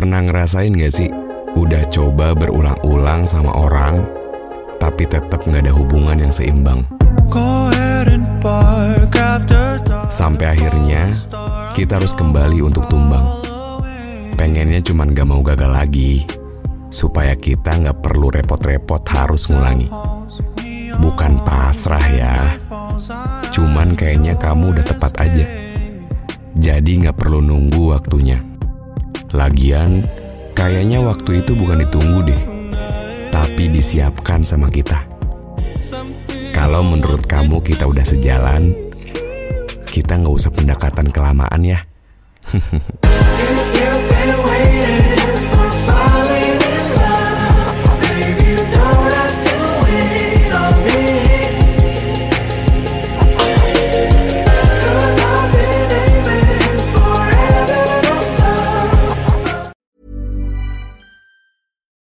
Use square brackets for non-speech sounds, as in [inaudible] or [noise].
Pernah ngerasain gak sih? Udah coba berulang-ulang sama orang, tapi tetap nggak ada hubungan yang seimbang. Sampai akhirnya, kita harus kembali untuk tumbang. Pengennya cuman gak mau gagal lagi, supaya kita nggak perlu repot-repot harus ngulangi. Bukan pasrah ya, cuman kayaknya kamu udah tepat aja. Jadi nggak perlu nunggu waktunya. Lagian, kayaknya waktu itu bukan ditunggu deh, tapi disiapkan sama kita. Kalau menurut kamu kita udah sejalan, kita nggak usah pendekatan kelamaan ya. [laughs]